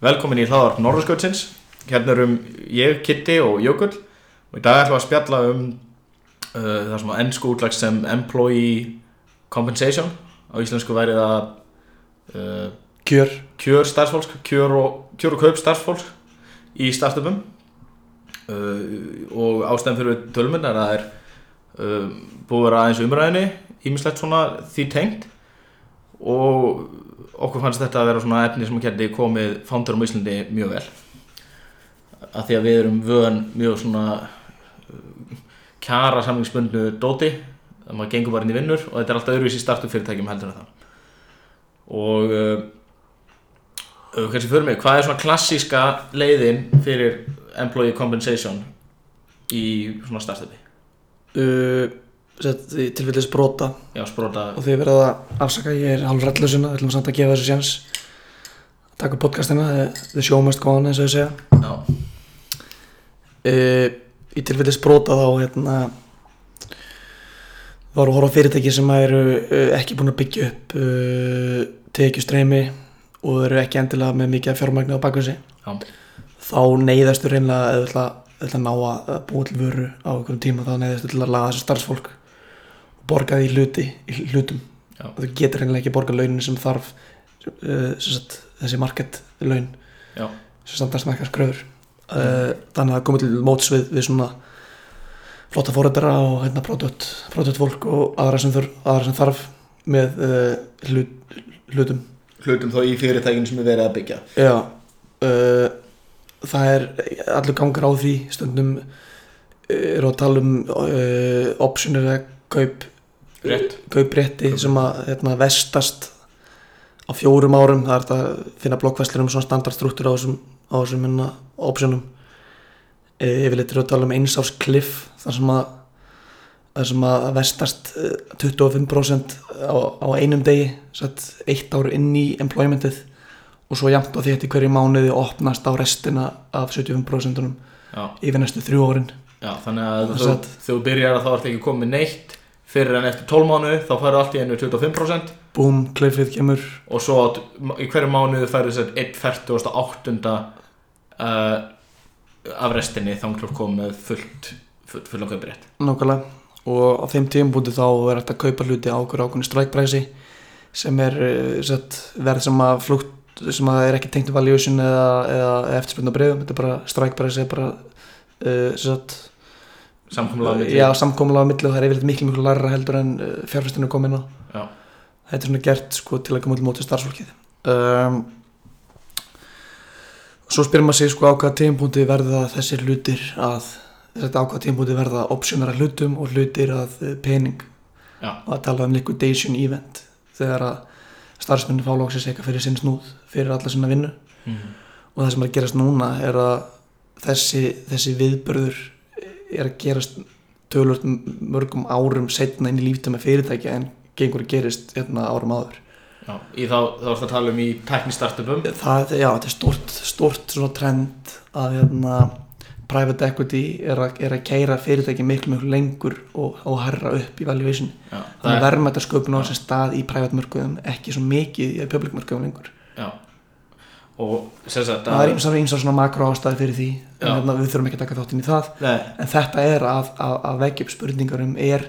Velkomin í hlaðarp Norðurskjöldsins. Hérna erum ég, Kitty og Jökull og í dag ætlum við að spjalla um uh, það sem á ennsku útlags sem Employee Compensation. Á íslensku væri það uh, Kjör kjör starfsfólks, kjör og, kjör og kaup starfsfólks í startupum uh, og ástæðan fyrir tölmun er að það er uh, búið að vera aðeins umræðinni ímislegt svona því tengt og okkur fannst þetta að vera svona efni sem geti komið fándurum á Íslandi mjög vel að því að við erum vöðan mjög svona uh, kjara samlingsbundnu dóti að maður gengur bara inn í vinnur og þetta er alltaf öðruvísi startup fyrirtækjum heldur en það og uh, uh, kannski fyrir mig, hvað er svona klassíska leiðin fyrir employee compensation í svona startupi? uh, í tilfellis brota. Já, sprota. Og því verða að afsaka ég er hálf rætlusuna, við ætlum samt að gefa þessu sjans að taka upp podcastina must go on eins og ég segja. Já, uh, í tilfellis brota þá hérna var að horfa fyrirtæki sem eru uh, ekki búin að byggja upp uh, tekjustreimi og eru ekki endilega með mikið fjármagni á bakvið sig. Þá neyðastu reynlega eða að ná að að búa til vöru á einhverjum tíma þá neyðastu til að laga þessu starfsfólk borga því hluti í hlutum. Já. og þú getur reynlega ekki borga launin sem þarf uh, sem sagt, þessi market laun. Já, sem standast með eitthvað skröður uh, þannig að komið til móts við, við svona flotta fórættara og hérna produkt fólk og aðra sem, þur, aðra sem þarf með uh, hlut, hlutum. Hlutum þá í fyrirtækinu sem er verið að byggja. Já. Uh, Það er allur gangur á því stundum eru að tala um uh, option eða kaup. Kauprétti sem að hérna, vestast á fjórum árum það er þetta að finna blokkvæslir um svona standardstruktúr á þessum, á þessum minna optionum. E, yfirleitt eru að tala um eins árs kliff þar sem að þar sem að vestast eh, 25% á, á einum degi satt eitt ár inn í employmentið og svo jafnt á því eftir hverju mánuði opnast á restina af 75% Já, yfir næstu þrjú árin. Já þannig að þú, þú byrjar að þá ert ekki komið neitt fyrir en eftir 12 mánuði þá færðu allt í einu 25% búm, kliffið kemur. Og svo átt- í hverju mánuði færðu þess að 1.48 uh, af restinni þá klokk komið fullt full, fullan kauprétt. Nákvæmlega. Og á þeim tímpúti þá er hægt að kaupa hluti á okkur ákveðinu strækpræsi sem er uh, sett, verð sem að flukt sem að er ekki tengt valuation eða, eða eftirspilna breyðum, þetta er bara strækpræsi er bara uh, sett, samkomlega já, samkomulega á milli og það er yfirleitt miklu miklu larra heldur en uh, fjárfæstinu er komin á Já. þetta er svona gert sko til að koma til mótið starfsfólkið um, svo spyrir maður sig sko á hvaða tímpúti verða þessir hlutir að þetta á hvaða tímpúti verða optionara hlutum og hlutir að eh, pening Já. og að tala um liquidation event þegar að starfsmennin fá lóksins eitthvað fyrir sinn snúð fyrir alla sinna vinnu mm. og það sem er að gerast núna er að þessi, þessi viðbörður er að gerast tölvöld mörgum árum setna inn í líftum með fyrirtækja en gengur að gerist hérna árum áður. Já, í þá, þá ertu að tala um í tæknistartupum. Það, já, þetta er stort, stort svona trend að hérna private equity er að, er að keira fyrirtæki miklu miklu lengur og, og herra upp í valuation. Já, þannig það að er, verðmættasköpun á þessi stað í private mörgum ekki svo mikið í public mörgum lengur. Já og sem sagt það er eins og eins svona makro ástæði fyrir því. En Já. hérna, við þurfum ekki að taka þátt inn í það. Nei, en þetta er að, að, að vekja upp spurningarum er,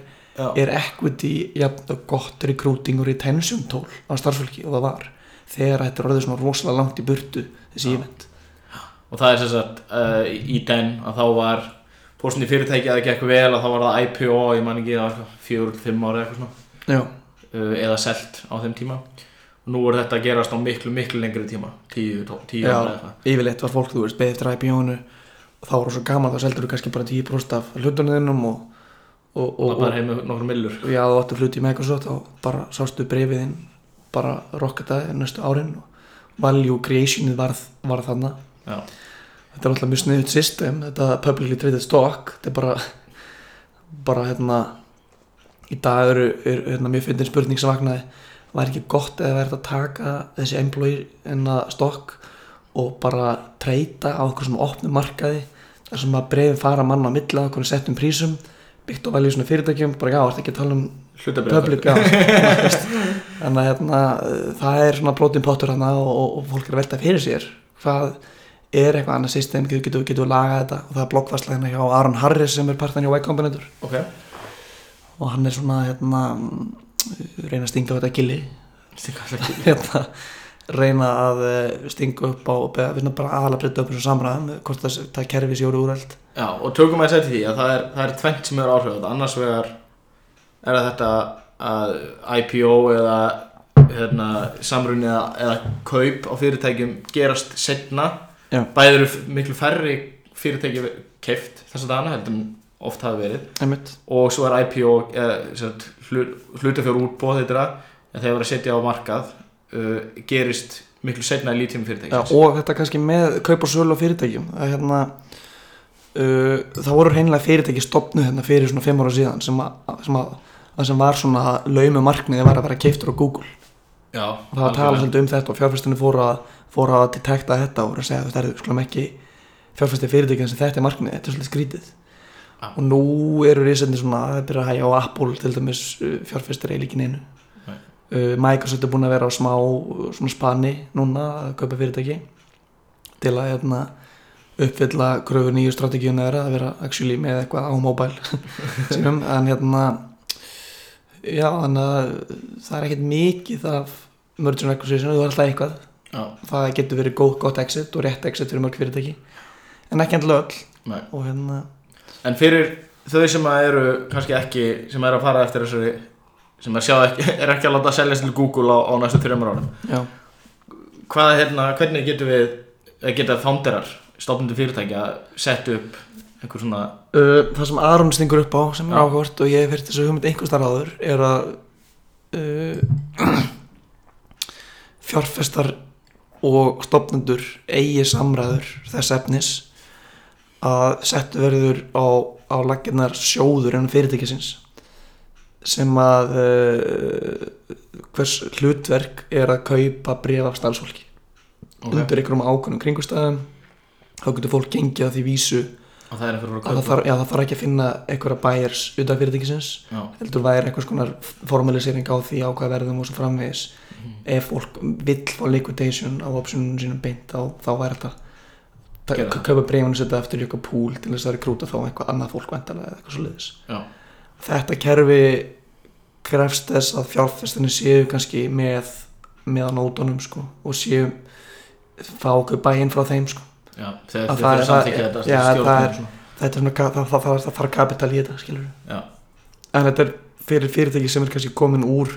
er equity og gott recruiting og retention tól á starfsfólki? Og það var. Þegar þetta er orðið svona rosalega langt í burtu þessi event. Og það er sem sagt uh, í den að þá var í fyrirtæki að það gekk vel að þá var það IPO ég man ekki, eitthvað fjögur fimm ári eitthvað svona. Já, uh, eða selt á þeim tíma nú er þetta að gerast á miklu, miklu lengri tíma tíu, tíu ára eða eitthvað. yfirleitt var fólk, þú veist, beðið eftir IPO-nu og þá það svo gaman, þá seldur þú kannski bara 10% af hlutunniðinum og, og, og og, og, með já, þú áttu hluti í Microsoft og bara sástu brefiðinn bara rocketaði næstu árin og value creationið varð, varð þarna. Já, þetta er alltaf mjög sniðut system þetta publicly traded stock þetta er bara bara hérna í dag eru, er, hérna, mjög fyndin spurning sem vaknaði var ekki gott eða verið að taka þessi employee enna stokk og bara treyta á okkur svona opnum markaði þar sem að breyfin fara manna á milla okkur settum prísum byggt og veljið svona fyrirtækjum bara já, þetta ekki að tala um public þannig að hérna, það er svona brotin pottur hérna og, og, og fólk er að velta fyrir sér hvað er eitthvað annað system, getur, við lagað þetta. Og það er blokkvarsla hérna hjá Aron Harris sem er partan hjá Y Combinator. Ok. Og hann er svona hérna reyna að stinga á þetta ekki. hérna reyna að eh, stinga upp á beða- bara aðalega breyta upp þessu samræðum hvort það, það kerfi sér úrælt Já, og tökum að segja til því að það er, það er tvent sem eru áhrif á þetta, annars vegar er það þetta að IPO eða hérna, samrunni eða, eða kaup á fyrirtækjum gerast setna f- miklu færri fyrirtæki keift þess að dana heldur en oft hafi verið. Einmitt. Og svo er IPO eða hlutafjör útbóð þetta en þegar verið að setja á markað uh, gerist miklu setna í lítíum fyrirtækjum og þetta kannski með kaup og sölu á fyrirtækjum að hérna uh, það voru hreinlega fyrirtæki stopnuð hérna fyrir svona fimm ára síðan sem að, sem að sem var svona laumu markniði var að vera keiftur á Google. Já, og það var að tala svolítið um þetta og fjárfæstunni fóru að fóru að detekta þetta og voru að segja þetta er skulum ekki fjárfæsti fyrirtækjan sem þetta er markniði, þetta er svolítið skrítið Já. og nú eru risendir svona það er byrjað að hægja á Apple til dæmis uh, fjárfæstir líkin einu Nei. uh, Microsoft er búin að vera á smá svona spani núna að kaupa fyrirtæki til að hérna, uppfylla kröfur nýju strategíuna þeirra að vera actually með eitthvað á mobile sínum. En hérna já þannig að það er ekkert mikið af merger and acquisition þú er alltaf eitthvað. Já, það getur verið góð, gott exit og rétt exit fyrir mörg fyrirtæki. En ekki endilega öll. Nei. Og hérna En fyrir þau sem að eru kannski ekki, sem er að fara eftir þessari sem að sjá ekki, er ekki að láta seljast til Google á, á næstu þreymur árum. Hvað, hérna, hvernig getum við eða geta founderar, stofnundu fyrirtækja sett upp einhver svona uh, það sem Aron stingur upp á sem er áhvert og ég hef fyrir þessu hugmynd einhvers þar áður er að uh, fjárfestar og stopnendur eigi samræður þess efnis að settu verður á, á laginnar sjóður en fyrirtækisins sem að uh, hvers hlutverk er að kaupa bref af stálsfólki undir einhverjum ákveðnum kringustæðum þá getur fólk gengið að því vísu og það er að að það þarf, já, það þarf ekki að finna einhverja bæjars utan fyrirtækisins. Já, heldur væri einhvers konar formalisering á því á hvað verðum og svo framvegis. Mhm. ef fólk vill fá liquidation á optionunum sínum beint þá, þá væri þetta Kaupa breyfinu setja eftir í eitthvað púl til þess að rekrúta þá eitthvað annað fólk vantarlega eða eitthvað svo liðis já, þetta kerfi krefst þess að fjárfestinni séu kannski með með á nótunum sko og séu fá okkur bæinn frá þeim sko. Já þegar það fyrir samþykja þetta já, það er- og svona. þetta er svona, það, það, það, það, þarf kapital í þetta skilur en þetta er fyrir fyrirtæki sem er kannski komin úr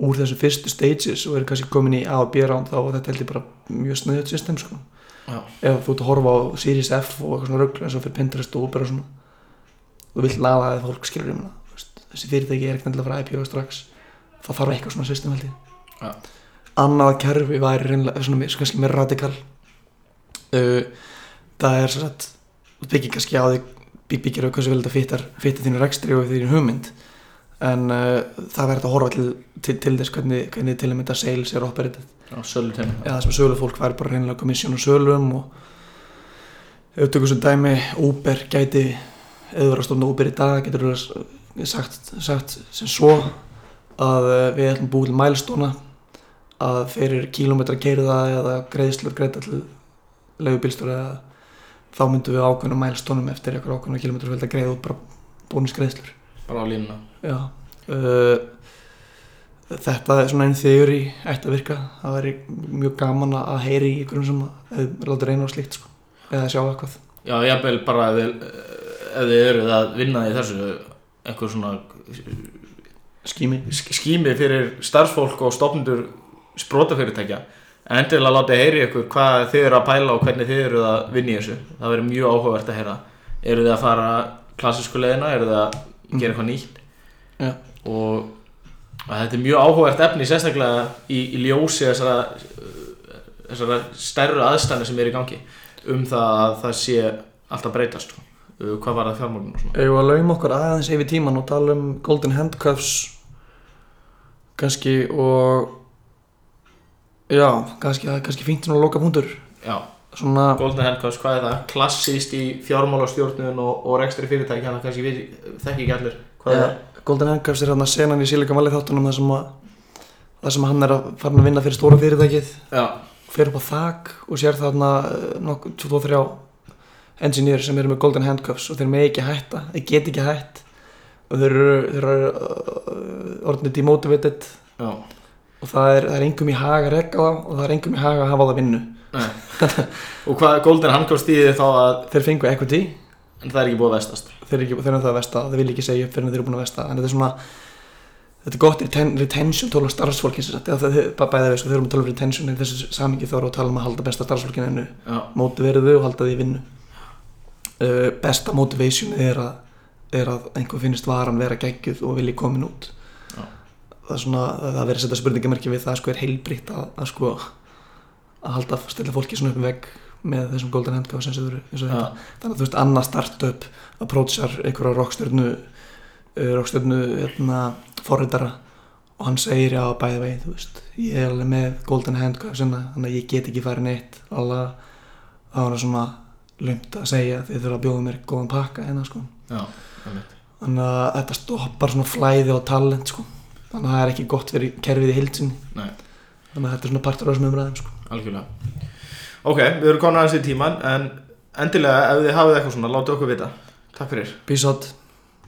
úr þessu fyrstu stages og er kannski komin í A og B round þá er þetta held ég bara mjög snöðut system sko. Ef þú ert að horfa á Series F og eitthvað svona rögl eins og fyrir Pinterest og Uber og svona þú vilt laða að fólk skilur um þessi fyrirtæki er ekkert endilega fara IPO strax það þarf eitthvað svona system held ég. Já. annað kerfi væri reynilega svona kannski mér radikal. Uh, það er svo að byggir kannski á því bygg- byggir á hversu vel þetta fittar þínu rekstri og þínu hugmynd en uh, það verður að horfa til, til, til þess hvernig, hvernig til að mynda sales er eða það sem sölu fólk væri bara reynilega komissjón og sölum og tökum sem dæmi Uber gæti þú verður að stofna Uber í dag getur þú sagt, sagt sem svo að eh, við ætlum búið til mælstóna að fyrir kílómetra keirða eða greiðslur greita til leigubílstur eða þá myndum við ákveðna mælstónum eftir eitthvað ákveðna kílómetra fylgta greiða út bara bónusgreiðslur. Bara á línuna. Já Þetta er svona einn þegar í ætti að virka. Það væri mjög gaman að heyri í einhverjum sem látið reyna á slíkt sko. eða sjá eitthvað. Já, jafnvel bara ef þið, eruð að vinna í þessu einhver svona skými. sk- skými fyrir starfsfólk og stofnundur sprótafyrirtækja en endilega láta heyri ykkur hvað þið eru að pæla og hvernig þið eru að vinna í þessu. Það verður mjög áhugavert að heyra. Eru þið að fara klassísku leiðina? Eru þið að gera eitthvað nýtt? Já. Og þetta er mjög áhugavert efni sérstaklega í, í ljósi þessara þessara stærru aðstæðna sem er í gangi um það að það sé alltaf breytast sko. Uh, hvað var það fjármálun og svona. Eða að laum okkur aðeins yfir tíman og tala um Golden Handcuffs kannski og já, kannski, það kannski fínt svona loka punktur. Já, svona, Golden Handcuffs, hvað er það? Klassíst í fjármálastjórnun og, og rekstri fyrirtæki hann kannski við, þekki ekki allir hvað ja, er Golden Handcuffs er hérna senan í Silicon Valley þáttunum þar sem að það sem hann er að fara að vinna fyrir stóra fyrirtækið. Já, fer upp á þak og sér þarna eh, nokkuð 23 engineer sem eru með golden handcuffs og þeir með ekki hætta, þeir get ekki hætt. Og þeir eru, þeir eru uh, orðinni demotivated. Já, og það er, það er engum í hag að rekka þá og það er engum í hag að hafa það vinnu. Og hvað Golden Handcuffs þýðir þá að þeir fengu equity, En það er ekki búið að vestast. Þeir eru ekki, þeir það að vesta þeir vil ekki segja upp fyrir en þeir eru búin að vesta. En þetta er svona þetta er gott reten, retention tól á starfsfólki sem sagt, eða það er bara bæða veist, þeir eru með tólf retention en þessu samingi þá eru að tala um að halda besta starfsfólkinu ennu Já, mótiverðu og halda því vinnu. Uh, besta motivation er að, er að einhver finnst varan vera geggjuð og vilji komin út. Já. það er svona það verður að setja spurningamerki við það sko er heilbritt að, að sko að halda stilla fólki svona upp í vegg með þessum golden handcuffs eins og þetta. Þannig að þú veist annað startup approachar einhverja rockstjörnu uh, rockstjörnu hérna, forritara og hann segir já bæði veginn þú veist ég er alveg með golden handcuffs hérna, þannig að ég get ekki farið neitt alveg það var svona lumt að segja þið þurfa að bjóða mér góðan pakka hérna sko. Þannig að þetta stoppar svona flæði og talent sko. Þannig að það er ekki gott fyrir kerfið í hildsinni þannig að þetta er svona partur á þessum umræðum sko. Algjörlega Ok, við erum komin aðeins í tíman En endilega ef þið hafið eitthvað svona, látið okkur vita. Takk fyrir. Peace out